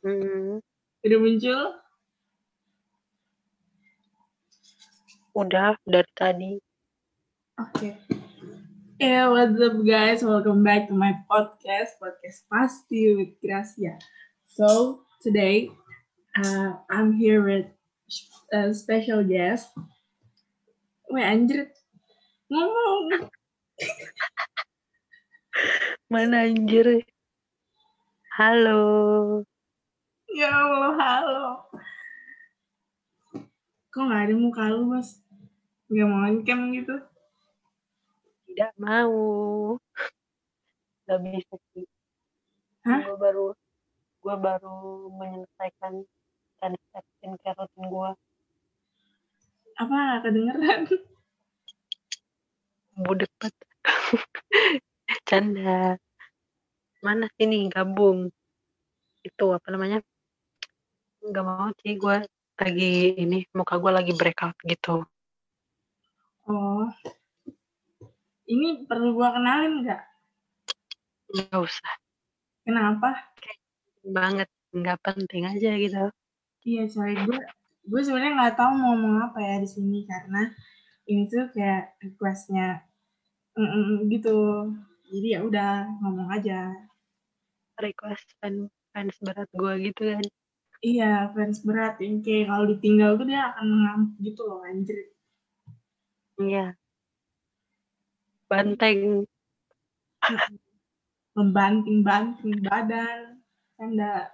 Hmm. Udah muncul? Udah dari tadi. Oke. Yeah, what's up guys? Welcome back to my podcast, podcast Pasti with Gracia. So today, uh, I'm here with a special guest. Weh anjir, ngomong. Mana anjir? Halo. Ya Allah, halo. Kok nggak ada muka lu, Mas? Nggak mau on-cam gitu? Tidak mau. Gak bisa sih. Hah? Gue baru gue baru menyelesaikan konsep skincare rutin gue. Apa kedengeran? Budek banget. Canda. Mana sini gabung. Itu apa namanya? Gak mau sih gue lagi ini muka gue lagi breakout gitu. Oh. Ini perlu gua kenalin nggak? Gak usah Kenapa? banget nggak penting aja gitu. Iya, coy. Gue gue sebenarnya nggak tahu mau ngomong apa ya di sini karena ini tuh kayak requestnya mm, mm, gitu. Jadi ya udah ngomong aja. Request fan fans berat gue gitu kan. Iya, fans berat yang kayak kalau ditinggal tuh dia akan ngamuk gitu loh anjir. Iya. Banteng. Membanting-banting badan. Canda.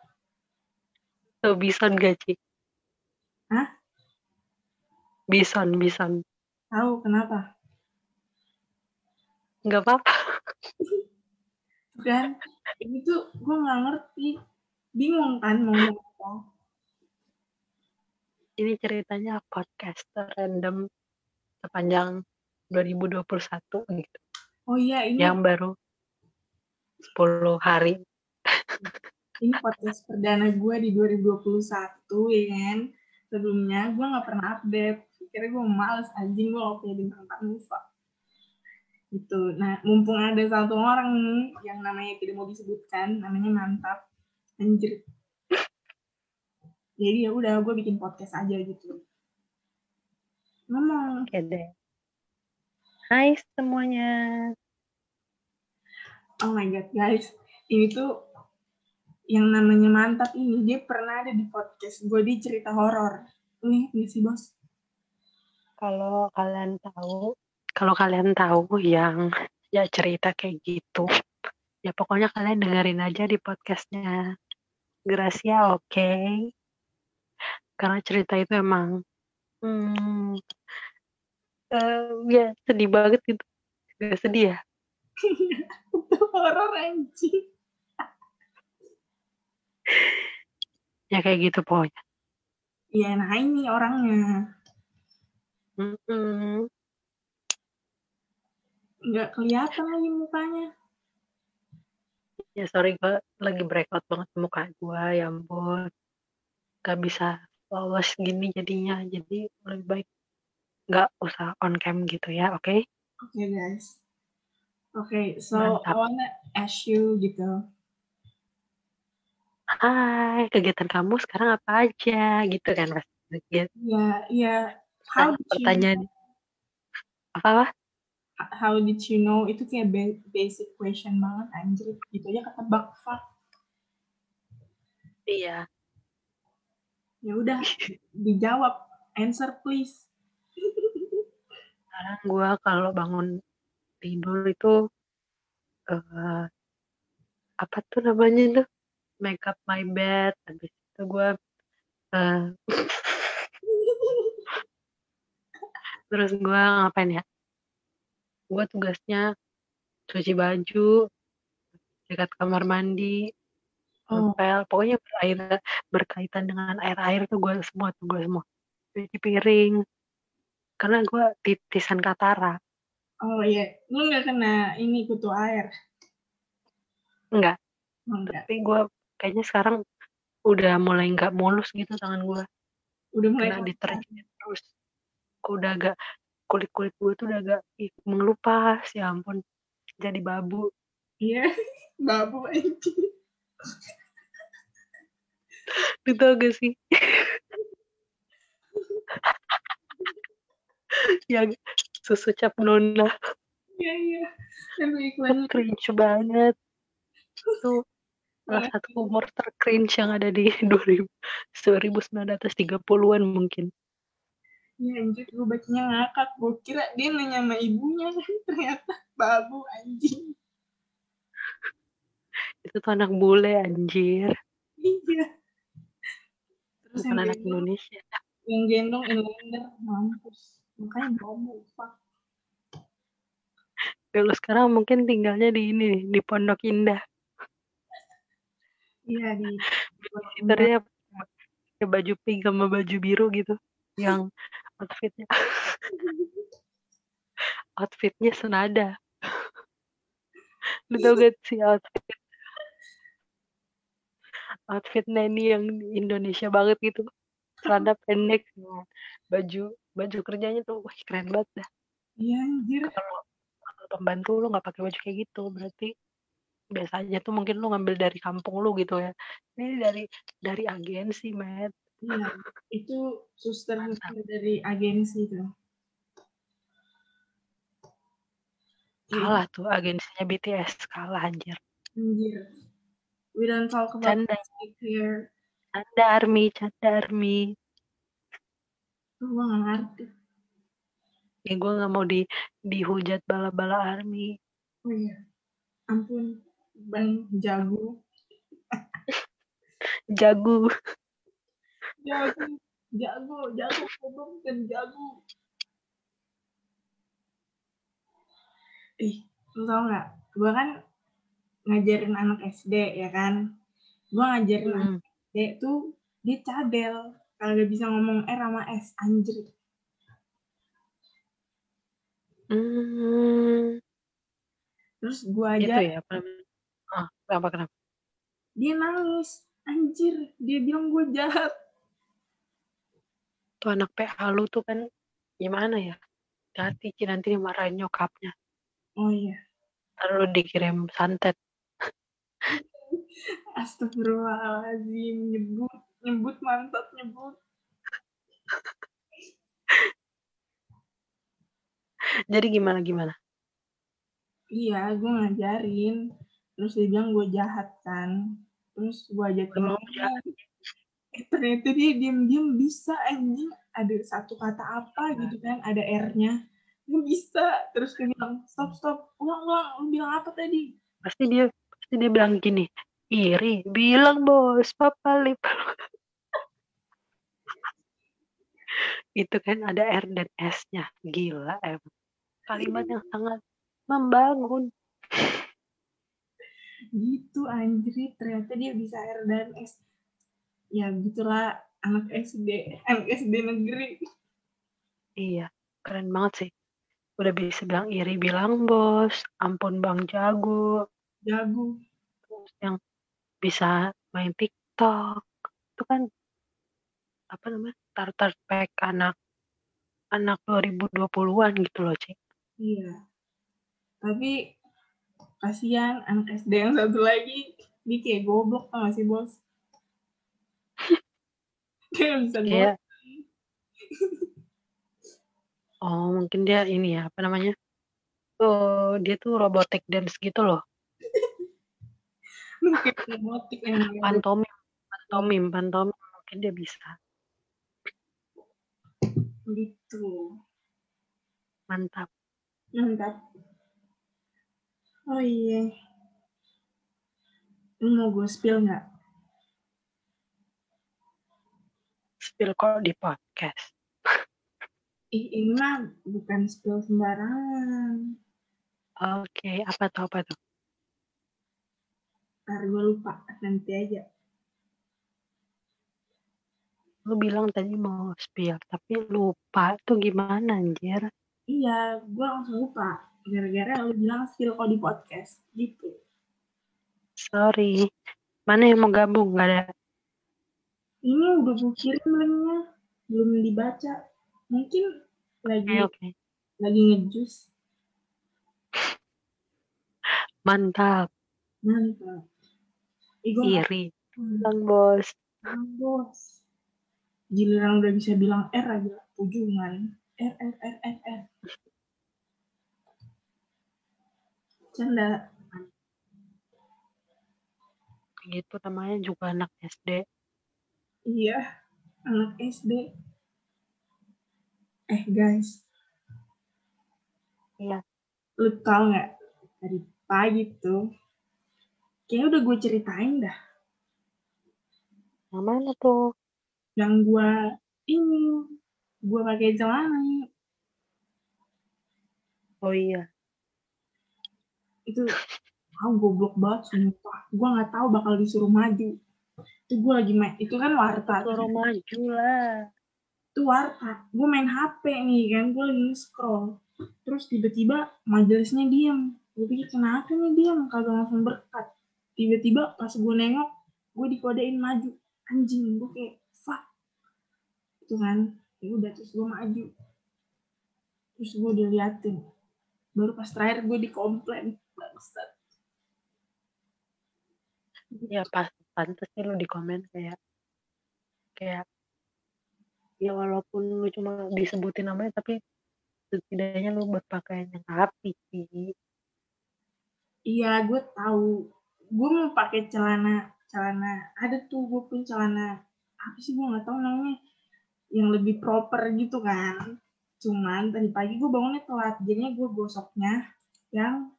Tuh bison gak sih? Hah? Bison, bison. Tahu kenapa? Nggak apa-apa. Kan ini tuh gue nggak ngerti. Bingung kan mau. Ini ceritanya podcast random sepanjang 2021 gitu. Oh iya, ini Yang baru 10 hari. ini podcast perdana gue di 2021 ya kan? Sebelumnya gue nggak pernah update. Kira gue males anjing gue gak punya bintang tamu gitu. Nah mumpung ada satu orang yang namanya tidak mau disebutkan namanya mantap. Anjir jadi ya udah gue bikin podcast aja gitu ngomong Oke deh. Hai semuanya. oh my god guys ini tuh yang namanya mantap ini dia pernah ada di podcast gue di cerita horor nih nih sih bos Kalau kalian tahu, kalau kalian tahu yang ya cerita kayak gitu, ya pokoknya kalian dengerin aja di podcastnya Gracia, oke? Karena cerita itu emang, hmm, eh, ya sedih banget gitu. Gak sedih ya? itu horor anjing Ya kayak gitu pokoknya. Iya, nah ini orangnya. Mm-mm. Nggak kelihatan lagi mukanya. Ya sorry gue lagi breakout banget muka gue, ya ampun. Gak bisa lolos gini jadinya, jadi lebih baik nggak usah on cam gitu ya, oke? Oke, guys. Oke, so I Mantap. wanna ask you gitu. Hai, kegiatan kamu sekarang apa aja? Gitu kan pasti. Gitu. Iya, iya. How did you Pertanyaan apa apa? how did you know itu kayak ba- basic question banget anjir. Gitu aja ketebak fuck. Iya, Ya udah, dijawab. Answer please. sekarang gue kalau bangun tidur itu eh apa tuh namanya tuh? Make up my bed. Habis itu gue eh terus gue ngapain ya? Gue tugasnya cuci baju, dekat kamar mandi, Oh, ngepel, pokoknya berair, berkaitan dengan air-air tuh gue semua tuh gue semua. Cuci piring, karena gue titisan katara. oh iya. Lu nggak kena ini kutu air? Enggak, Oh, enggak. tapi gue kayaknya sekarang udah mulai nggak mulus gitu tangan gue. Udah mulai Kena deterjen terus. Kok udah agak kulit-kulit gue tuh udah agak ih, mengelupas, ya ampun. Jadi babu. Iya, babu anjing. Lu tau gak sih? yang susu cap nona. Iya, iya. Iklannya. cringe banget. Itu salah satu humor tercringe yang ada di 2000 1930-an mungkin. Iya anjir, gue bacanya ngakak. Gue kira dia nanya sama ibunya kan. Ternyata babu anjing. Itu tuh anak bule anjir. Iya. Terus Bukan yang anak gendong, Indonesia. yang gendong inlander. Mampus. Makanya babu. Fuck. Kalau sekarang mungkin tinggalnya di ini di Pondok Indah. Iya di Babysitternya pakai baju pink sama baju biru gitu. Yang outfitnya outfitnya senada. Lu tau gak sih outfit outfit Neni yang Indonesia banget gitu. Celana pendek sama baju baju kerjanya tuh wah keren banget dah. Iya anjir. Kalau pembantu lu nggak pakai baju kayak gitu berarti biasanya tuh mungkin lu ngambil dari kampung lu gitu ya. Ini dari dari agensi, Matt. Iya. Itu suster-suster dari agensi tuh. Iya, Kalah tuh agensinya BTS, kalah anjir. Anjir. We don't talk about Canda, here. canda army, canda army. Gue gak ngerti. Ya gue nggak mau di dihujat bala-bala army. Oh iya. Ampun. Bang jago. Jago. Jago. Jago. Jago. Goblok dan jago. Ih, lu tau gak? Gue kan ngajarin anak SD ya kan. Gue ngajarin anak Hmm. SD tuh dia cadel. Kalau gak bisa ngomong R sama S. Anjir. Hmm, Terus gue aja ya apa namanya? Ah, kenapa kenapa? dia nangis. Anjir. Dia bilang gue jahat. Tuh anak PA lu tuh kan gimana ya? Hati nanti dimarahin nyokapnya. Oh iya. Ntar lu dikirim santet. Astagfirullahaladzim. Nyebut. Nyebut mantap nyebut. Jadi gimana gimana? Iya, gue ngajarin. Terus dia bilang gue jahat kan. Terus gue ajakin Emang ngomong. Eh, ternyata dia diem-diem bisa anjing. Ada satu kata apa gitu kan. Ada R-nya. Dia bisa. Terus dia bilang, stop, stop. Ulang, ulang. Lu bilang apa tadi? Pasti dia pasti dia bilang gini. Iri, bilang bos, papa lip. itu kan ada R dan S-nya. Gila emang. Kalimat yang sangat membangun. Gitu anjir. Ternyata dia bisa R dan S. Ya gitulah anak SD. Anak SD negeri. Iya, keren banget sih. Udah bisa bilang iri, bilang bos. Ampun bang jago. Jago. Terus yang bisa main TikTok. Itu kan apa namanya? Starter pack anak anak 2020-an gitu loh, Cik. Iya. Tapi kasihan anak SD yang satu lagi dia kayak goblok tau gak sih bos? dia bisa Iya. Oh, mungkin dia ini ya, apa namanya? Oh, dia tuh robotic dance gitu loh. Mungkin robotik yang namanya Pantomim, pantomim, pantomim mungkin dia bisa. gitu. Mantap. Mantap. Oh iya. Mau gue spill nggak? Spill kok di podcast. Ih, ini mah bukan spill sembarangan. Oke, apa tuh apa tuh? Ntar gue lupa, nanti aja. Lu bilang tadi mau spill, tapi lupa tuh gimana anjir? Iya, gue langsung lupa. Gara-gara lu bilang spill kok di podcast. Gitu. Sorry. Mana yang mau gabung? Gak ada. Ini udah gue kirim linknya. Belum dibaca. Mungkin lagi Oke, oke. lagi ngejus. Mantap. Mantap. Iri. Bilang bos. bos. Giliran udah bisa bilang R aja. Ujungan R R R R R. Canda. Gitu namanya juga anak SD iya anak SD eh guys. Iya. Lu tau nggak? Dari pagi tuh kayaknya udah gue ceritain dah. Yang mana tuh? Yang gue ini gue pakai celana. Oh iya. Itu ah goblok banget sumpah. Gue nggak tahu bakal disuruh maju. Itu gue lagi main itu kan warta. Suruh maju lah. Itu warta. Gue main HP nih kan gue lagi scroll terus tiba-tiba majelisnya diam gue pikir kenapa nih diam kagak langsung berkat tiba-tiba pas gue nengok gue dikodein maju. Anjing gue kayak fuck. Itu kan ya udah terus gue maju. Terus gue diliatin. Baru pas terakhir gue dikomplain bangsat. Ya pas pantas sih lu di komen kayak kayak ya walaupun lu cuma disebutin namanya tapi setidaknya lu berpakaian yang rapi sih. Iya gue tahu gue mau pakai celana celana ada tuh gue pun celana apa sih gue nggak tahu namanya yang lebih proper gitu kan. Cuman tadi pagi gue bangunnya telat jadinya gue gosoknya yang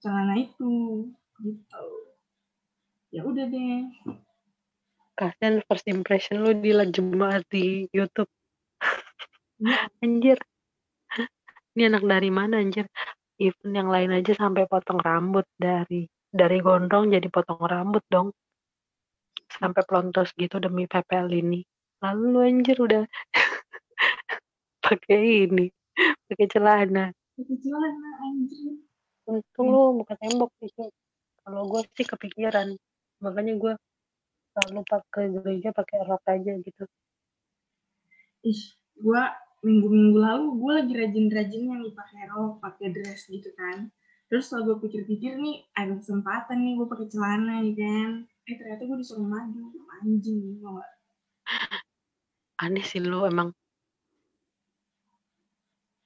celana itu gitu. Ya udah deh. Kasian first impression lu di jemaat di YouTube. Ya, anjir. Ini anak dari mana anjir? Even yang lain aja sampai potong rambut dari dari gondrong jadi potong rambut dong. Sampai pelontos gitu demi PPL ini. Lalu lu anjir udah pakai ini pakai celana. Pakai celana anjir. Untung lu buka tembok sih kalau gue sih kepikiran. Makanya gue selalu pakai gereja pakai rok aja gitu. Ih gue minggu-minggu lalu gue lagi rajin-rajinnya nih pakai rok pakai dress gitu kan terus setelah gue pikir-pikir nih ada kesempatan nih gue pakai celana ya kan? Eh ternyata gue disuruh maju anjing gue aneh sih lu emang.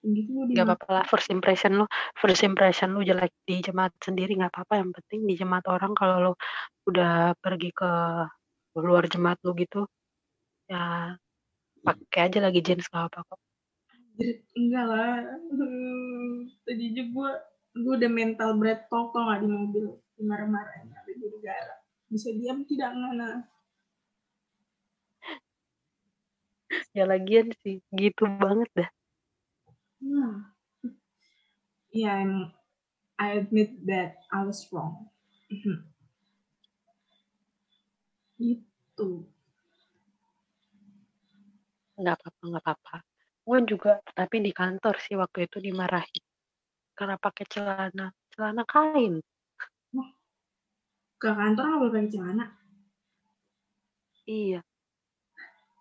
Gitu nggak apa-apa lah first impression lu first impression lu jelek di jemaat sendiri nggak apa-apa. Yang penting di jemaat orang kalau lu udah pergi ke luar jemaat lu gitu ya pakai aja lagi jeans nggak apa kok. Enggak lah. Tadi juga gue gue udah mental bread talk nggak di mobil marah-marahin ada di negara bisa diam tidak ngana ya lagian sih gitu banget dah Hmm. Yeah, I'm, I admit that I was wrong. Mhm. Gitu. nggak apa-apa nggak apa-apa gue juga tapi di kantor sih waktu itu dimarahin karena pakai celana celana kain Ke kantor nggak boleh pakai celana. iya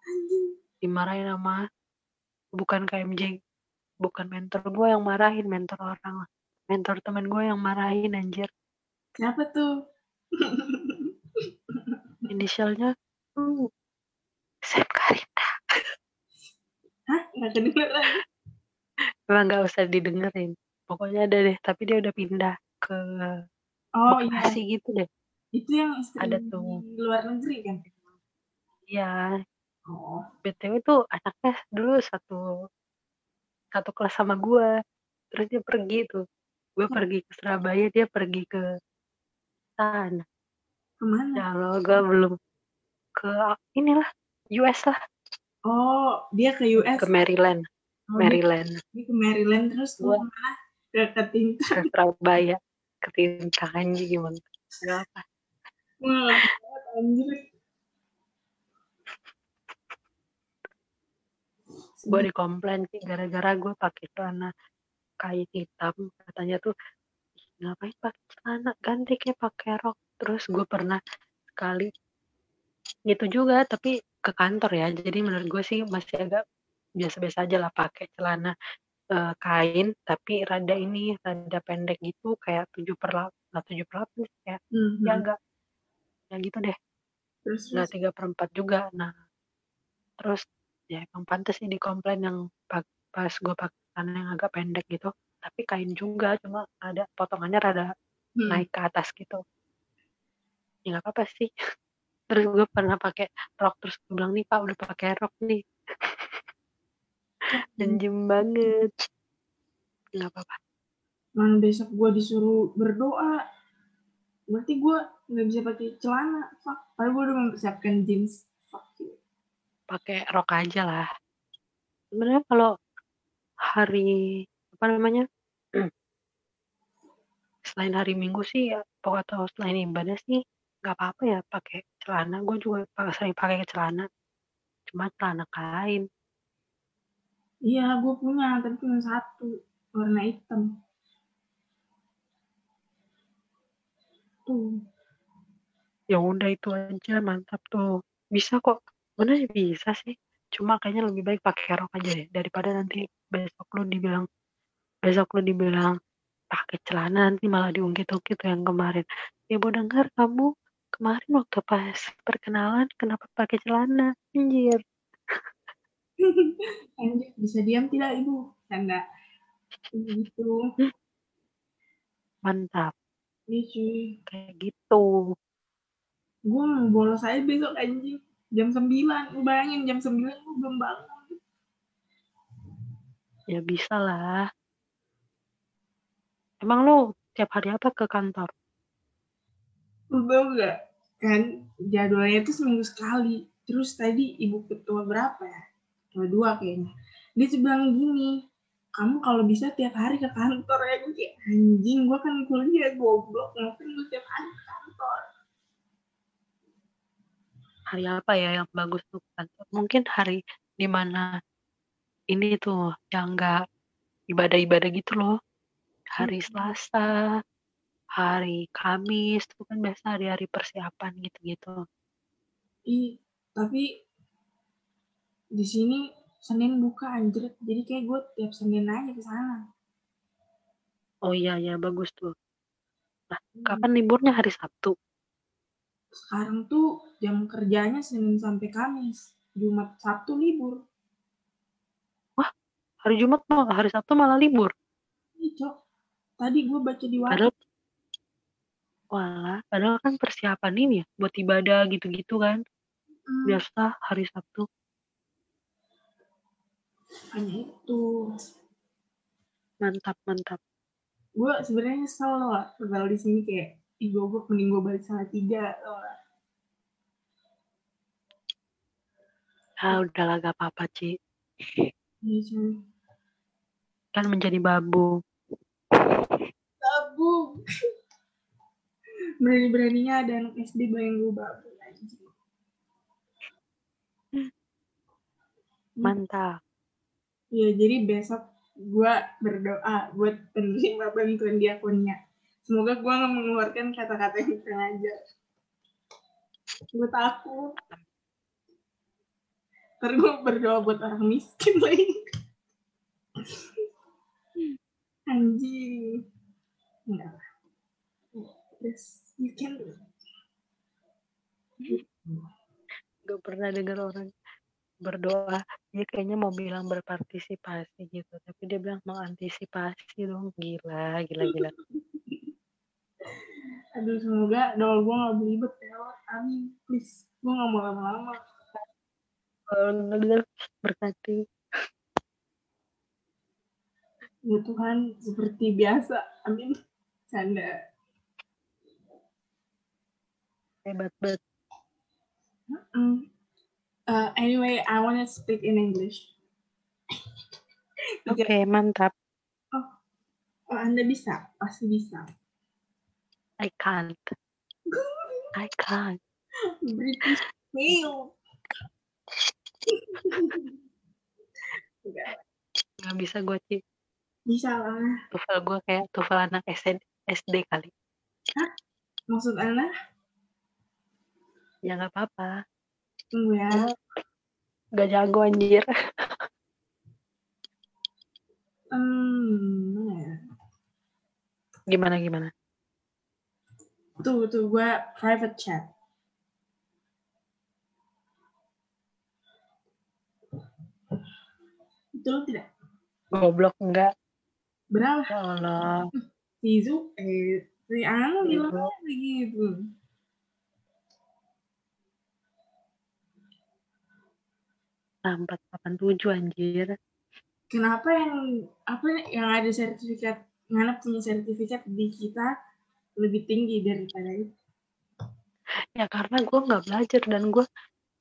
Anjing. dimarahin sama bukan KMJ bukan mentor gue yang marahin mentor orang mentor temen gue yang marahin anjir Siapa tuh? inisialnya uh, Sam Karinda Hah? Nggak kedengeran. emang nggak usah didengerin pokoknya ada deh tapi dia udah pindah ke Oh iya, Bekasi gitu deh. Itu yang Ada tuh. di luar negeri kan? iya. Oh, btw tuh anaknya dulu satu satu kelas sama gue terus dia pergi tuh. Gue pergi ke Surabaya dia pergi ke sana. Ke mana? ya lo gue belum ke inilah US lah. Oh, dia ke US. ke Maryland. Oh, Maryland. dia ke Maryland terus ke mana? Ke Ketingka. ke Surabaya. Ke Tintang anjing gimana? Gak apa? Wah, anjir. gue dikomplain sih gara-gara gue pakai celana kain hitam. Katanya tuh "Ih, ngapain pakai celana? Ganti kayak pakai rok. Terus gue pernah sekali gitu juga tapi ke kantor ya. Jadi menurut gue sih masih agak biasa-biasa aja lah pakai celana eh, kain tapi rada ini rada pendek gitu kayak tujuh per delapan tujuh per delapan kayak Mhm. ya agak ya gitu deh. Terus nggak terus? tiga perempat juga nah terus ya emang pantas sih di komplain yang pa- pas gue pakai celana yang agak pendek gitu tapi kain juga cuma ada potongannya rada hmm. naik ke atas gitu. Ya nggak apa-apa sih. Terus gue pernah pakai rok terus gue bilang nih pak udah pakai rok nih Anjem banget. Nggak apa-apa. Mana besok gue disuruh berdoa. Berarti gue nggak bisa pakai celana. Fuck. Padahal gue udah mempersiapkan jeans. Fuck pakai rok aja lah. Sebenarnya kalau hari apa namanya? Selain hari minggu sih ya atau selain ibadah sih nggak apa-apa ya pakai celana. Gue juga sering pakai celana. Cuma celana kain iya gue punya tapi cuma satu warna hitam. Tuh. Ya udah itu aja mantap tuh. Bisa kok. Mana sih bisa sih? Cuma kayaknya lebih baik pakai rok aja deh daripada nanti besok lu dibilang besok lu dibilang pakai celana nanti malah diungkit-ungkit tuh yang kemarin. Ya mau dengar kamu kemarin waktu pas perkenalan kenapa pakai celana? Anjir Bisa diam tidak ibu? Canda. Gitu. Mantap. Iya cuy. Kayak gitu. Gue mau bolos aja besok anjing. Jam 9 lu bayangin jam 9 gue belum bangun. Ya bisa lah. Emang lu tiap hari apa ke kantor? Lu tau gak kan jadwalnya itu seminggu sekali. Terus tadi ibu ketua berapa ya dua kayaknya. Dia bilang gini kamu kalau bisa tiap hari ke kantor ya gue kayak anjing gue kan kuliah goblok ngapain gue tiap hari ke kantor? Hari apa ya yang bagus tuh? Kantor mungkin hari di mana ini tuh yang enggak ibadah-ibadah gitu loh. Hari Hmm. Selasa hari Kamis tuh kan biasa hari-hari persiapan gitu-gitu. Ih, tapi di sini Senin buka anjir. Jadi kayak gue tiap Senin aja ke sana. Oh iya ya bagus tuh. Nah Hmm. kapan liburnya? Hari Sabtu? Sekarang tuh jam kerjanya Senin sampai Kamis. Jumat Sabtu libur. Hari Jumat mau hari Sabtu malah libur? Cok. Tadi gue baca di padahal Walah, padahal kan persiapan ini ya buat ibadah gitu-gitu kan. Hmm, Biasa hari Sabtu. Hanya itu Mantap, mantap. gue sebenarnya nyesel loh kalau di sini kayak ih goblok mending gue balik salah tiga loh Ah, udahlah gak apa-apa, Ci. Iya cuy Kan menjadi babu. babu berani beraninya ada anak SD bayang gue babu anjing Mantap. Iya, jadi besok gue berdoa buat penerima bantuan diakonnya. Semoga gue nggak mengeluarkan kata-kata yang kurang ajar. Gue takut. Ntar gue berdoa buat orang miskin lagi. Anjing. Enggak lah. You can do it. Gak pernah dengar orang berdoa. Dia kayaknya mau bilang berpartisipasi gitu. Tapi dia bilang mengantisipasi dong. Gila, gila, gila. Aduh, semoga doa gue gak belibet ya. Amin. Please. Gue gak mau lama-lama. Berkati. Ya Tuhan, seperti biasa. Amin. Canda. Hebat banget. Mm. Uh, anyway, I want to speak in English. Oke, Oke, mantap. oh, Anda bisa? Pasti bisa. I can't. I can't. British fail. Gak bisa gue, Ci. bisa lah. Tufel gue kayak tufel anak SD, SD kali. Maksud Anda? Ya gak apa-apa. Iya. Gak jago anjir. Hmm. Gimana ya? gimana? Tuh tuh gue private chat. Betul tidak? Goblok enggak. Berapa? Ya Allah. Izu. eh, si Anu gimana itu? Empat delapan tujuh anjir. Kenapa yang apa yang ada sertifikat Ngana punya sertifikat di kita lebih tinggi daripada itu? Ya karena gue nggak belajar dan gue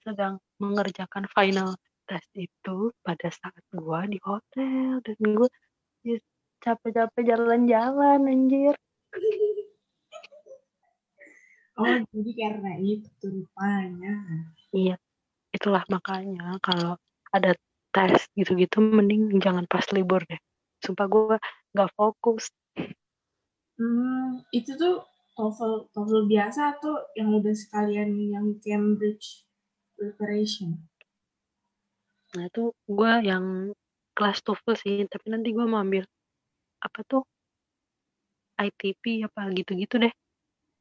sedang mengerjakan final test itu pada saat gue di hotel dan gue ya, capek-capek jalan-jalan anjir. Oh, jadi karena itu rupanya. Iya, itulah makanya kalau ada tes gitu-gitu mending jangan pas libur deh. Sumpah gue nggak fokus. Hmm, itu tuh TOEFL TOEFL biasa atau yang udah sekalian yang Cambridge preparation? Nah itu gue yang kelas TOEFL sih, tapi nanti gue mau ambil apa tuh ITP apa gitu-gitu deh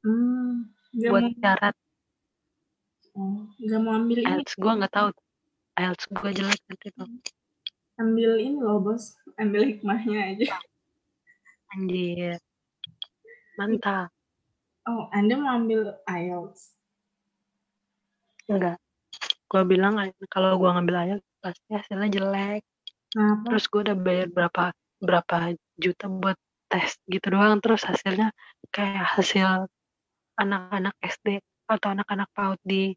Hmm, buat mau, syarat oh, nggak mau ambil ini, IELTS gue nggak tahu. IELTS gue jelek nanti tuh ambil ini loh bos, ambil hikmahnya aja. anjir. Mantap. Oh, Anda mau ambil IELTS? enggak gue bilang kalau gue ngambil IELTS pasti hasilnya jelek. Kenapa? terus gue udah bayar berapa berapa juta buat tes gitu doang. Terus hasilnya kayak hasil anak-anak SD atau anak-anak PAUD di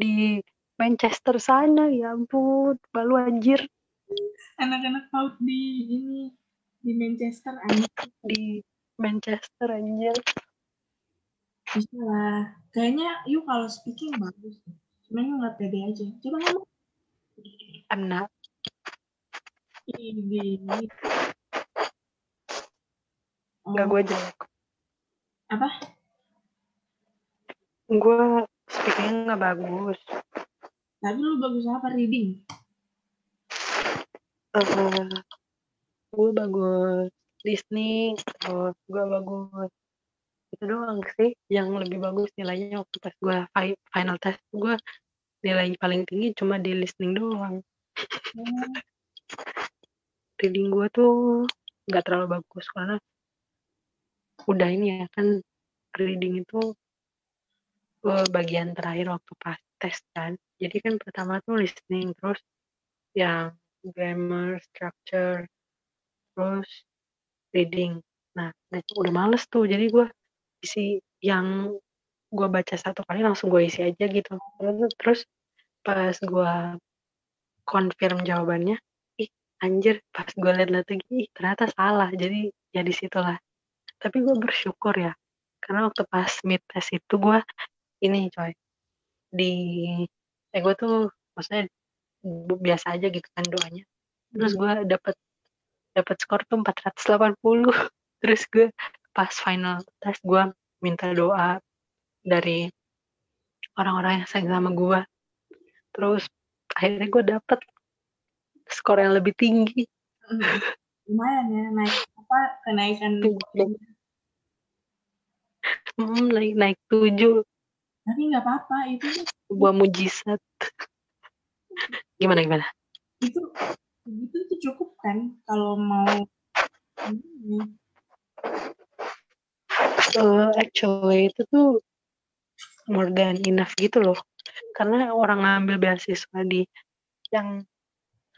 di Manchester sana ya ampun balu anjir Anak-anak PAUD di ini di Manchester anjir di Manchester anjir bisa lah. Kayaknya yuk kalau speaking bagus. Cuman nggak pede aja. Coba ngomong. I'm not Ini. Enggak Oh, gue jelek. apa? Gue speakingnya nggak bagus. Tapi lu bagus apa reading? Eh, gue bagus. Listening, terus gue bagus. Itu doang sih yang lebih bagus nilainya waktu pas gue fi- final test. Gue nilai paling tinggi cuma di listening doang. Oh, reading gue tuh nggak terlalu bagus karena udah ini ya kan reading itu eh, bagian terakhir waktu pas tes kan. Jadi kan pertama tuh listening terus yang grammar structure terus reading. Nah itu udah males tuh. Jadi gue isi yang gue baca satu kali langsung gue isi aja gitu. Terus, pas gue confirm jawabannya ih anjir pas gue liat-liat lagi ih ternyata salah. Jadi ya di situlah. Tapi gue bersyukur ya karena waktu pas mid test itu gue ini coy di eh gue tuh maksudnya biasa aja gitu kan doanya. Terus gue dapet dapet skor tuh 480 terus gue pas final test gue minta doa dari orang-orang yang sayang sama gue terus akhirnya gue dapet skor yang lebih tinggi. Lumayan ya naik apa kenaikan hmm, naik naik tujuh tapi nggak apa-apa itu sebuah mujizat. Gimana gimana? Itu itu tuh cukup kan kalau mau ini. Eh, actually itu tuh more than enough gitu loh. Karena orang ngambil beasiswa di yang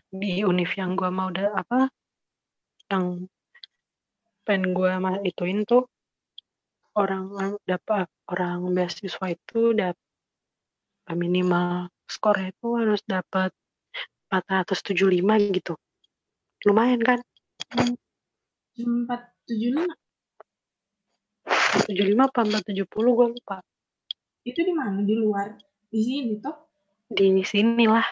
di univ yang gua mau udah apa yang pengen gua mah ituin tuh orang dapat orang beasiswa itu dapat minimal skornya itu harus dapat 475 gitu. Lumayan kan? Cuma empat tujuh lima 75 apa 470 gue lupa. Itu di mana? Di luar? Di sini toh? Di sini lah.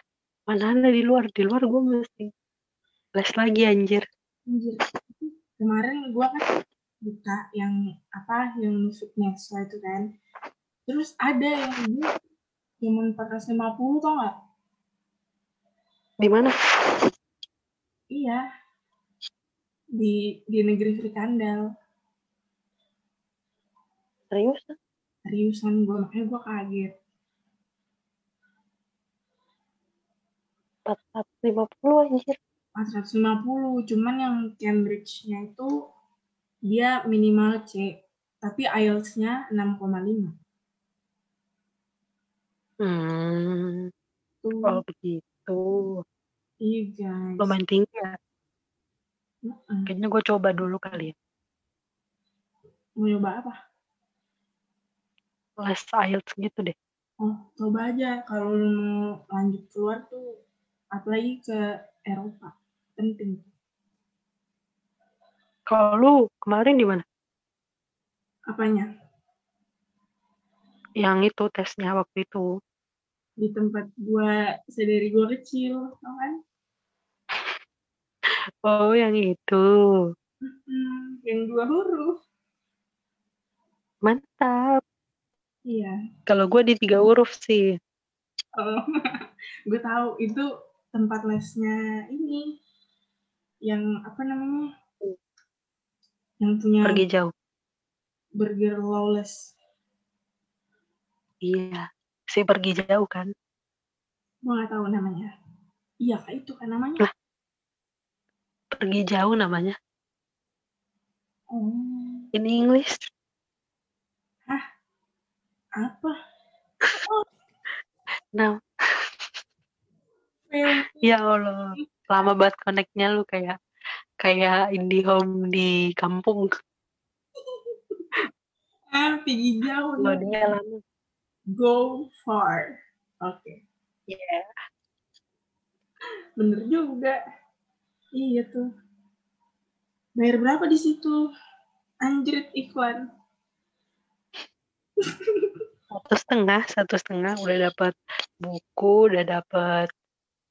Mana ada di luar? Di luar gue mesti les lagi anjir. Anjir. kemarin gua kan buka yang apa yang fitness itu kan. Terus ada yang dia cuma 450 tau nggak? Di mana? Iya. Di di negeri Frikandal serius? Seriusan gua makanya gua kaget. 450 anjir. 450, cuman yang Cambridge-nya itu dia minimal C, tapi IELTS-nya 6,5. Hmm. Tuh. Oh begitu. Iya guys. Lumayan tinggi ya. Kayaknya gue coba dulu kali ya. Mau nyoba apa? Les IELTS gitu deh. Oh, coba aja kalau lu mau lanjut keluar tuh apalagi ke Eropa. Penting. Kalau lu kemarin di mana? Apanya? Yang itu tesnya waktu itu. Di tempat gua sedari gua kecil, tau kan? Oh, yang itu. Mm-mm, yang dua huruf. Mantap. Iya. Kalau gue di tiga huruf sih. Oh, gue tahu itu tempat lesnya ini yang apa namanya? Yang punya Pergi jauh. burger lawless. Iya. Si pergi jauh kan. Gue nggak tahu namanya. Iya, itu kan namanya. Lah. Pergi jauh namanya. Oh, In English. apa? Nah, Film ya Allah. Lama banget connect-nya lu kayak kayak IndiHome di kampung. ah, pergi jauh. Lo dong. dia lama. Go far. Oke, Iya. bener juga. Iya tuh. Bayar berapa di situ? Anjrit iklan. Satu setengah, satu setengah udah dapat buku, udah dapat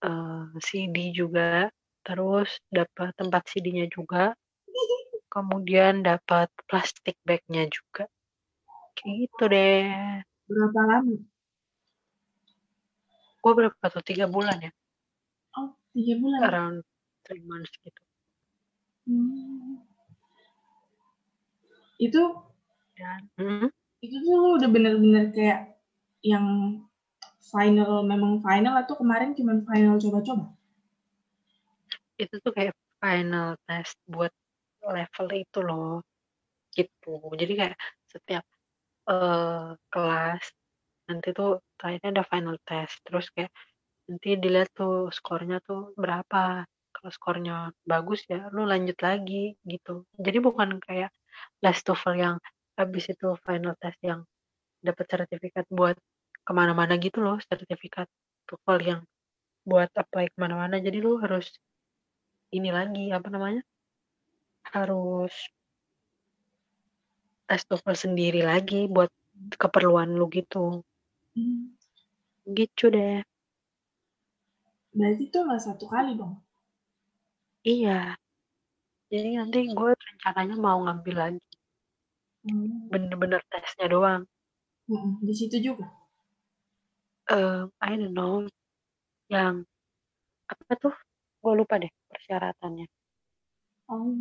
eh, CD juga, terus dapat tempat CD-nya juga, kemudian dapat plastik bag-nya juga. Kayak gitu deh. Berapa lama? Gue berapa tuh? Tiga bulan ya? Oh, tiga bulan. Around three months gitu. Hmm. Itu Dan, hmm, itu tuh lu udah bener-bener kayak yang final memang final atau kemarin cuma final coba-coba? Itu tuh kayak final test buat level itu loh. Gitu. Jadi kayak setiap eh, kelas nanti tuh terakhirnya ada final test. Terus kayak nanti dilihat tuh skornya tuh berapa. Kalau skornya bagus ya lu lanjut lagi gitu. Jadi bukan kayak les TOEFL yang habis itu final test yang dapat sertifikat buat ke mana-mana gitu loh. Sertifikat TOEFL yang buat apply ke mana-mana. Jadi lu harus ini lagi apa namanya? Harus tes TOEFL sendiri lagi buat keperluan lu gitu. Hmm. Gitu deh. Berarti tuh nggak satu kali dong. Iya. Jadi nanti gue rencananya mau ngambil lagi. Hmm. Bener-bener tesnya doang. Mm-mm, Di situ juga. Eh, I don't know. Yang apa tuh? Gue lupa deh persyaratannya. Oh.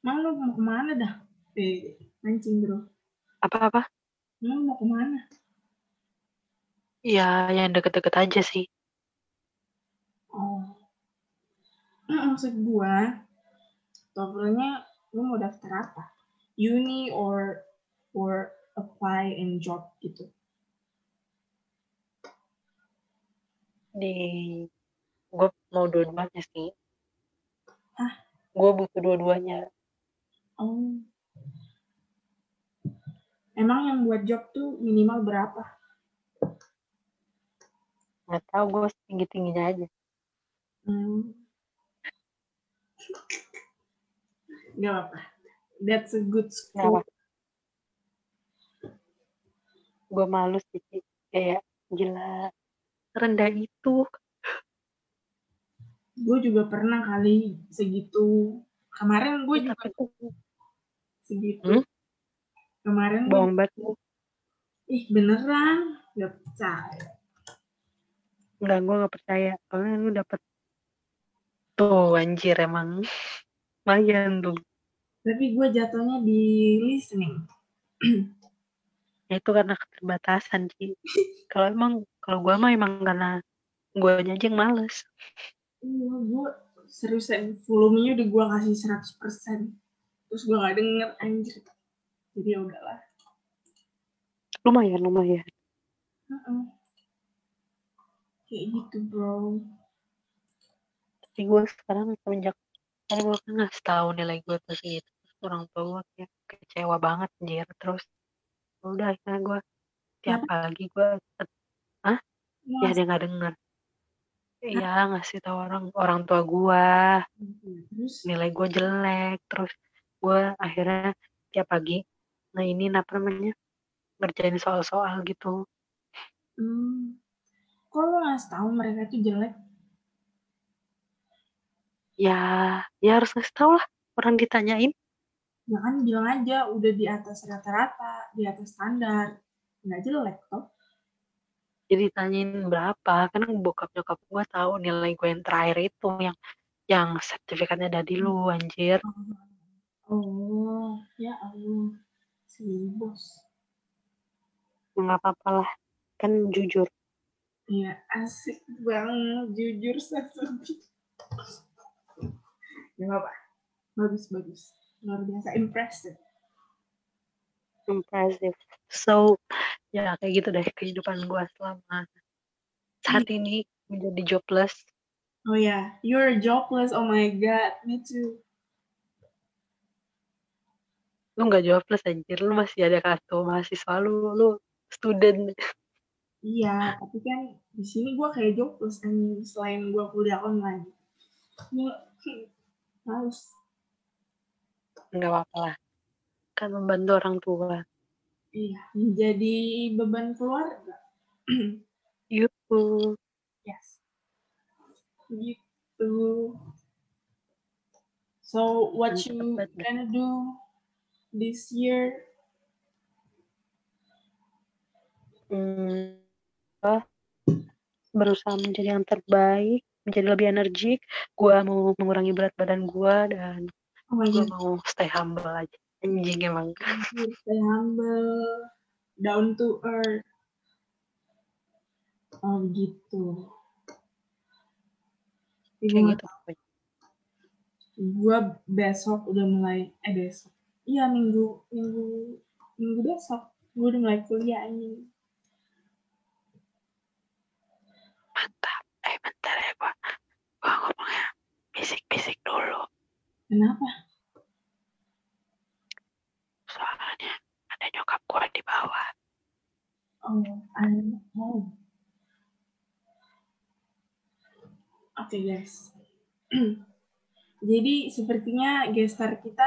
Emang lu mau ke mana dah? Eh, mancing bro. Apa-apa? Lu mau ke mana? Ya, yang deket-deket aja sih. Oh. Mm, maksud gua, TOEFL-nya lu mau daftar apa? Uni or or apply and job gitu. Di gue mau dua-duanya sih. Hah? Gue butuh dua-duanya. Oh. Emang yang buat job tuh minimal berapa? Nggak tahu gue tinggi-tingginya aja. Hmm. Gak apa-apa. That's a good school. Gue malu sih. Kayak gila. Rendah itu. Gue juga pernah kali segitu. Kemarin gue juga segitu. Hmm? Kemarin gue, bohong banget. ih beneran. Gak percaya. Enggak, gue gak percaya. Soalnya lu dapet. Tuh anjir emang. Lumayan tuh. Tapi gue jatuhnya di listening. Itu karena keterbatasan sih. Kalau emang, kalau gue mah emang karena gue aja yang males iya gue seriusan volumenya udah gue kasih 100% terus gue gak denger anjir. Jadi ya udahlah. Lumayan lumayan. Uh-uh. kayak gitu bro. Tapi gue sekarang semenjak kan gue kan nggak tahu nilai gue terus orang tua gue kayak kecewa banget anjir. Terus ya udah akhirnya gue tiap pagi gue ah ya dia nggak denger Iya ngasih tahu orang orang tua gue terus? Nilai gue jelek terus gue akhirnya tiap pagi nah ini apa namanya ngerjain soal-soal gitu. Hmm. kok lo ngasih tahu mereka itu jelek? Ya ya harus ngasih tahu lah orang ditanyain. Ya kan bilang aja udah di atas rata-rata di atas standar. Nggak jelek toh jadi tanyain berapa kan bokap nyokap gue tahu nilai gue yang terakhir itu yang yang sertifikatnya dari lu anjir. Oh ya Allah si bos. Nggak apa-apa lah kan jujur. Iya asik banget jujur sesuatu ya apa bagus bagus. Luar biasa impressive. Impressive. So ya kayak gitu deh kehidupan gue selama saat ini menjadi jobless. Oh ya yeah. you're jobless oh my god me too. Lu nggak jobless anjir lu masih ada kartu mahasiswa lu lu student. Iya tapi kan di sini gue kayak jobless kan selain gue kuliah online. Ya harus nggak apa-apa lah kan membantu orang tua iya menjadi beban keluarga yuhu yes. Gitu. So what you gonna do this year? Hmm, oh, berusaha menjadi yang terbaik menjadi lebih energik. Gue mau mengurangi berat badan gue dan oh gue mau stay humble aja anjing emang. Stay humble. Down to earth. Oh gitu. Kayak gitu gue besok udah mulai eh besok. Iya minggu minggu minggu besok. Gue udah mulai kuliah ini mantap. Eh bentar ya gue gue ngomongnya bisik-bisik dulu. Kenapa soalnya ada nyokap gue di bawah oh I'm home oke okay, guys. Jadi sepertinya gestar kita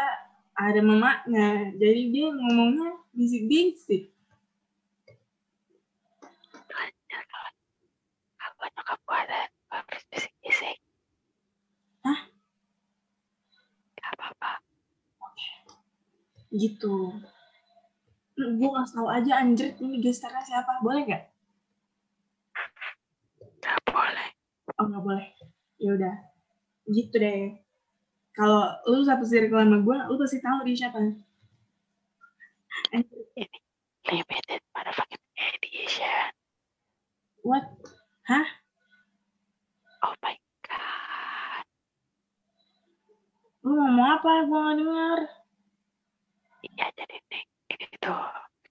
ada mamanya jadi dia ngomongnya bisik-bisik. Kalau nyokap gue ada harus bisik-bisik Hah? gak apa-apa gitu gue nggak tahu aja anjir ini gestarnya siapa. Boleh nggak? Nggak boleh. Oh nggak boleh ya udah. Gitu deh. Kalau lu satu circle sama gue lu pasti tahu dia siapa. Limited motherfucking edition. What? Hah? Oh my god. Lu ngomong apa? Gue nggak dengar iya jadi nih ini tuh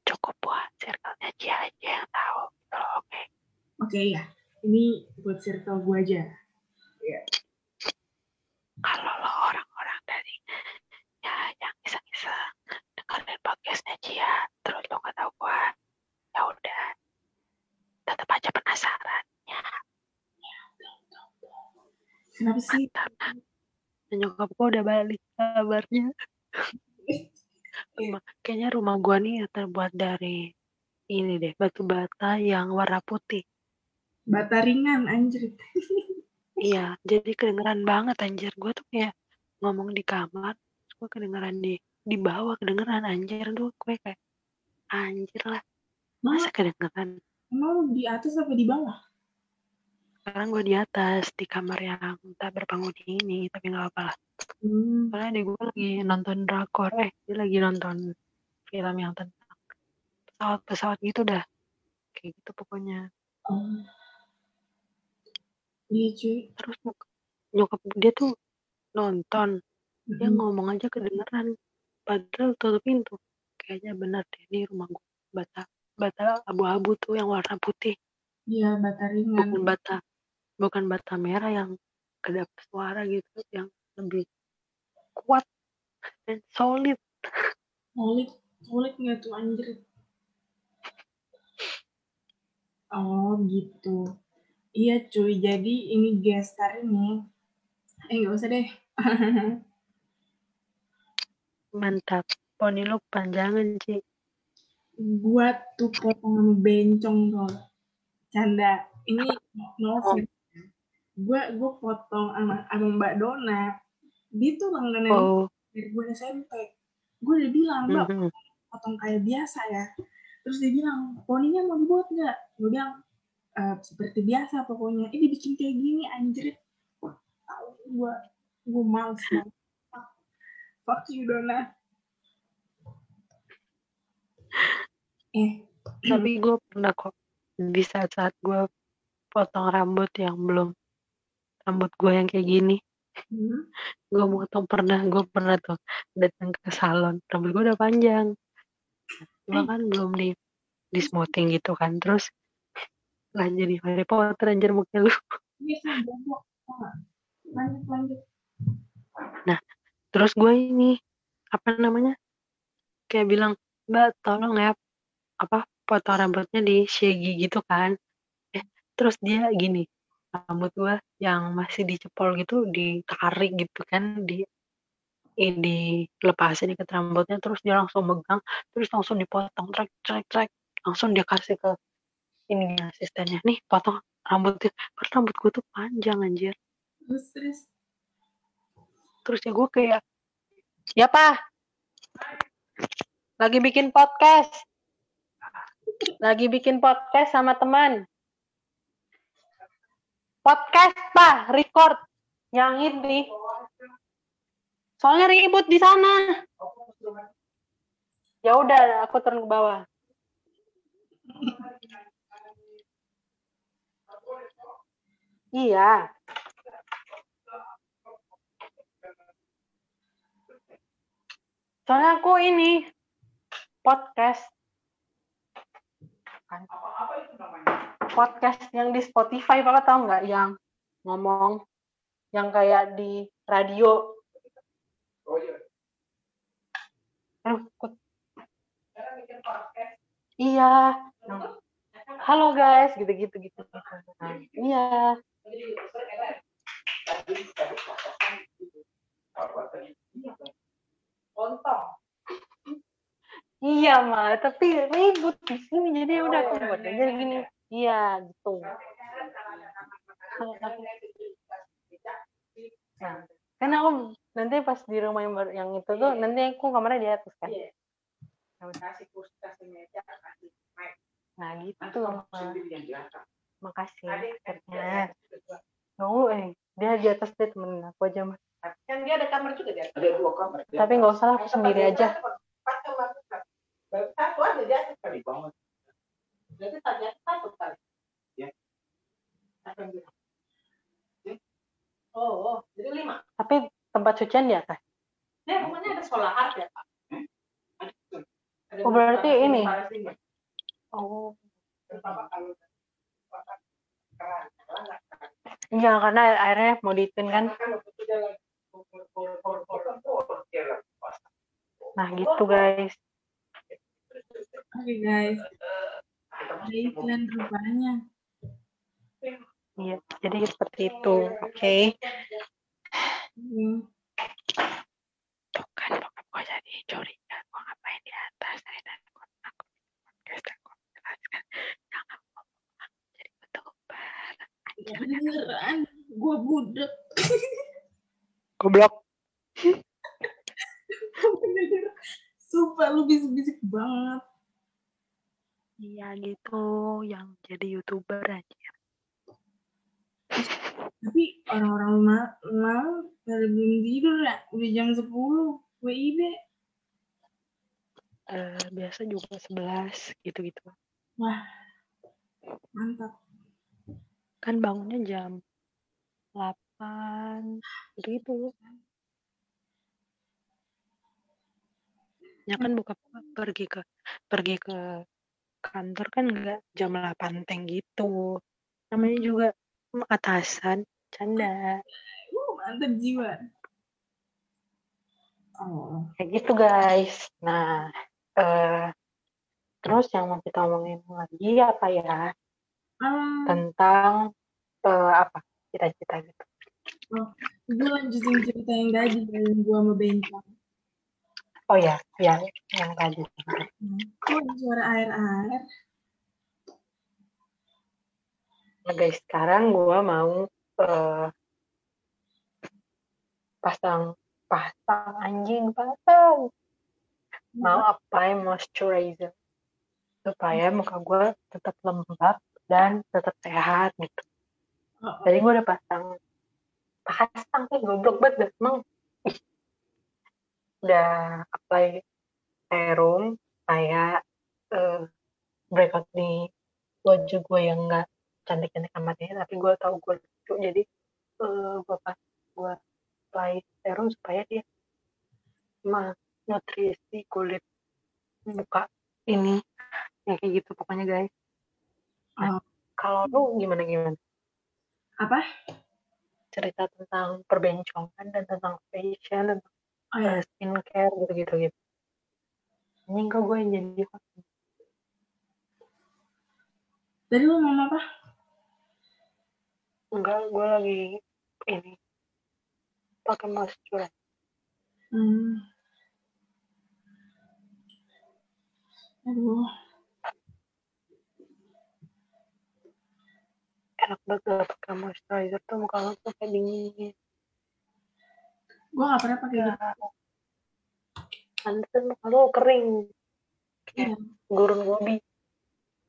cukup buat circle-nya Cia aja yang tahu. Gitu oke. Oke okay, ya ini buat circle gue aja ya kalau lo orang-orang dari ya yang iseng-iseng dengerin podcastnya Cia terus lo nggak tahu gua ya udah tetap aja penasaran. Ya. Kenapa sih? Nah, nyokap gua udah balik kabarnya. Rumah kayaknya rumah gua nih terbuat dari ini deh batu bata yang warna putih. Bata ringan anjir iya jadi kedengeran banget anjir. Gue tuh kayak ngomong di kamar gue kedengeran di di bawah kedengeran anjir. Tuh gue kayak anjir lah. Masa kedengeran? emang di atas apa di bawah? Sekarang gue di atas di kamar yang tak berpenghuni ini tapi nggak apa lah. Hmm. soalnya di gue lagi nonton drakor eh dia lagi nonton film yang tentang pesawat-pesawat gitu dah. Kayak gitu pokoknya. Oh. Iya cuy. Terus nyokap, nyokap dia tuh nonton, dia Mm-mm. ngomong aja kedengeran. Padahal tutup pintu. Kayaknya benar deh ini rumah gue bata bata abu-abu tuh yang warna putih, Iya bata ringan. bukan bata bukan bata merah yang kedap suara gitu, yang lebih kuat dan solid. Solid, solid nggak tuh anjir? Oh gitu. Iya cuy, jadi ini gestar ini. Eh nggak usah deh. Mantap. Poni lu panjangan, Ci. Gua tuh potongan bencong tuh. Canda. Ini no offense. Gua gua potong sama, sama Mbak Dona. Dia tuh langganan Oh. dari gue SMP. Gue udah bilang, Mbak, mhm. potong kayak biasa ya. Terus dia bilang, poninya mau dibuat nggak? Gue bilang, "E, seperti biasa pokoknya. Ini dibikin kayak gini anjir. Wah, gue, gue males. Fuck. You Dona. Eh, Tapi gue pernah kok di saat-saat gue potong rambut yang belum rambut gue yang kayak gini. hmm, Gue motong pernah, gue pernah tuh datang ke salon. Rambut gue udah panjang. Gue kan belum di di smoothing gitu kan. Terus lah jadi Harry Potter anjir muka lu. ini? Lanjut, lanjut. Terus gue ini apa namanya? Kayak bilang, "Mbak, tolong ya apa potong rambutnya di shaggy gitu kan." Eh, terus dia gini, rambut gue yang masih dicepol gitu ditarik gitu kan di eh, dilepasin ikat rambutnya terus dia langsung megang terus langsung dipotong trek trek trek langsung dia kasih ke ini asistennya. Nih potong rambutnya. Padahal rambut gue tuh panjang anjir. Terus, terus. terus ya gue kayak ya pak. Lagi bikin podcast. Lagi bikin podcast sama teman. Podcast pak. Record. Yang ini soalnya ribut di sana. Ya udah aku turun ke bawah iya. Soalnya aku ini podcast. Kan podcast yang di Spotify Papa tahu nggak? Yang ngomong yang kayak di radio. Aduh, kok- iya. Yang, halo guys. Gitu-gitu gitu. Nah, iya iya mah tapi ribut di sini. Jadi ya udah aku buat. aja gini. Iya gitu. Nah kan aku nanti pas di rumah yang baru yang itu tuh nanti aku kamarnya di atas kan? Ya udah. nah gitu Ma. Makasih akhirnya. oh eh dia di atas dia temenin aku aja mah kan dia ada kamar juga dia ada dua kamar tapi nggak usah lah aku sendiri aja. Empat kamar satu aja di atas. Kali banget jadi tadi satu kali. Ya. Hmm? oh oh jadi lima. Tapi tempat cucian di atas? Ya rumahnya ada solar ya pak. Ada betul. Ada Oh, berarti ini. oh Pertama kalau keran keran keran iya karena airnya mau diituin kan nah gitu guys Oke guys, ada iklan rupanya. iya jadi seperti itu oke Hmm. tuh kan gue jadi curiga gue ngapain di atas dari tadi gue aku podcast aku jelaskan jangan ngomong jadi betubar Beneran, gue budek. goblok Bener. Sumpah lu bisik-bisik banget. iya gitu yang jadi youtuber aja Tapi orang-orang rumah pada belum tidur ya. Udah jam 10. WIB. Eh, biasa juga 11 gitu-gitu Mantap. Kan bangunnya jam 8 gitu. Ya kan buka pergi ke pergi ke kantor kan enggak jam 8 teng gitu. Namanya juga atasan, canda. Uh, mantap jiwa. Oh. Kayak gitu guys. Nah, eh terus yang mau kita omongin lagi apa ya? Ah, Tentang eh apa? Cita-cita gitu. oh, gue lanjutin cerita yang tadi yang gue sama Bencong. Oh ya, yang yang tadi. Hmm. Kok ada suara air-air? Nah guys, sekarang gua mau eh pasang pasang anjing pasang mau apply moisturizer supaya muka gua tetap lembab dan tetap sehat gitu. Oh, Jadi gua udah pasang pasang sih goblok banget emang. Ih, udah apply serum kayak eh, breakout di wajah gue yang enggak cantik-cantik amat ya tapi gue tahu gue lucu jadi eh gue pas gue apply serum supaya dia nutrisi kulit muka ini ya kayak gitu pokoknya guys nah, Oh. kalau lu gimana gimana Apa? cerita tentang perbencongan dan tentang fashion tentang Oh eh, skincare gitu gitu gitu ini enggak gue yang jadi tadi lu ngomong apa? enggak gue lagi ini pakai moisturizer Hmm. Aduh, enak banget gak pakai moisturizer tuh muka lo tuh kayak dingin. Gue gak pernah pakai gitu. Pantesan muka lo kering. Iya. gurun gobi.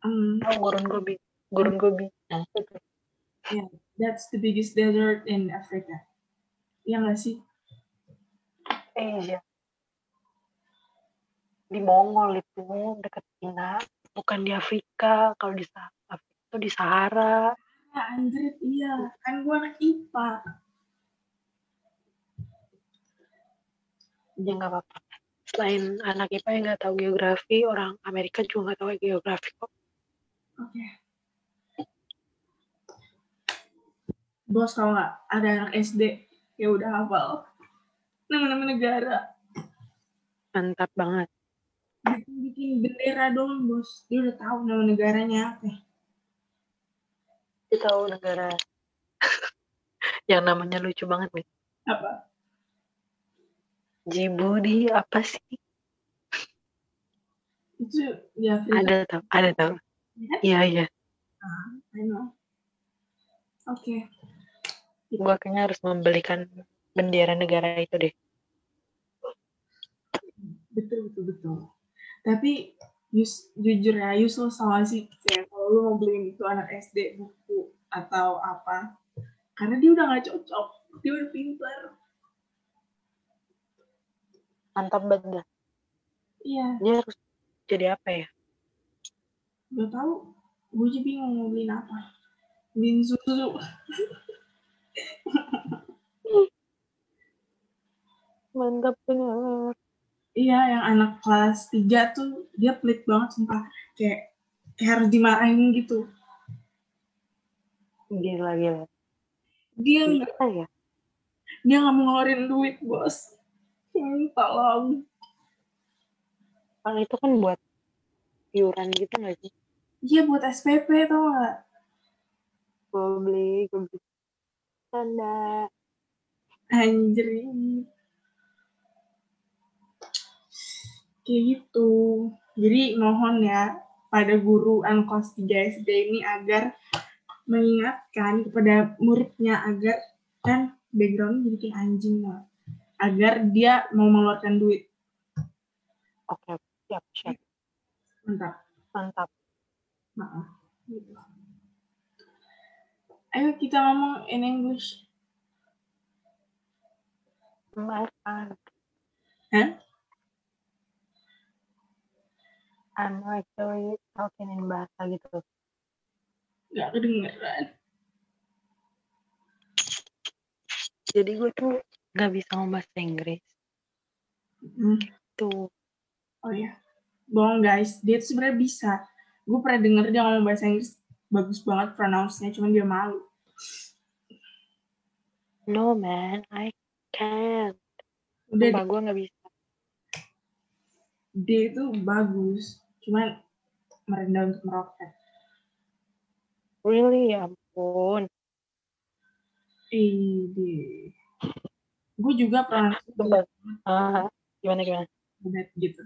Hmm, tau gurun gobi? Gurun gobi. Nah itu tuh. that's the biggest desert in Africa. Iya gak sih? Asia. Di Mongol itu dekat Cina. Bukan di Afrika. Kalau di Afrika itu di Sahara Anjir, iya. Kan gue anak IPA. ya nggak apa-apa selain anak IPA yang nggak tahu geografi orang Amerika juga nggak tahu geografi kok Oke. Bos tau gak? Ada anak SD ya udah hafal nama-nama negara. mantap banget Bikin, bikin bendera dong bos. Dia udah tahu nama negaranya apa. Kita tahu negara yang namanya lucu banget nih Apa? Djibouti apa sih Itu Afrika. ada tau ada tau Ya? iya iya know. Oke. gue kayaknya harus membelikan bendera negara itu deh Betul, betul, betul. Tapi Yus, jujur ya, Yus lo sama sih kayak lu mau beliin itu anak SD buku atau apa, karena dia udah gak cocok, dia udah pintar. mantap banget. Iya, dia harus jadi apa ya udah tahu. Gue aja bingung mau beliin apa. Beliin susu. mantap bener Iya, yang anak kelas 3 tuh dia pelit banget sumpah. Kayak harus dimarahin gitu. gila gila Dia nggak ya dia nggak mau ngeluarin duit, bos. Hmm, tolong. kalau itu kan buat iuran gitu nggak sih Iya buat SPP tau gak? gue beli gue beli tanda Anjir. Kayak gitu. Jadi mohon ya pada guru kelas 3 SD ini agar mengingatkan kepada muridnya agar kan background jadi kayak anjing lah. Agar dia mau mengeluarkan duit. oke siap siap Mantap. mantap Maaf. Ayo kita ngomong in English. Mas An Hah? I'm actually talking in bahasa gitu Gak kedengeran. jadi gue tuh nggak bisa ngomong bahasa Inggris Hmm. tuh Oh ya, bohong guys. Dia tuh sebenarnya bisa. Gue pernah denger dia ngomong bahasa Inggris bagus banget pronounce-nya, cuman dia malu. no man I can't Udah Sumpah gue nggak bisa dia itu bagus, cuman merendah untuk meroket. really ya ampun Ide. Gue juga pronounce Sumpah. Ah, gimana gimana gitu.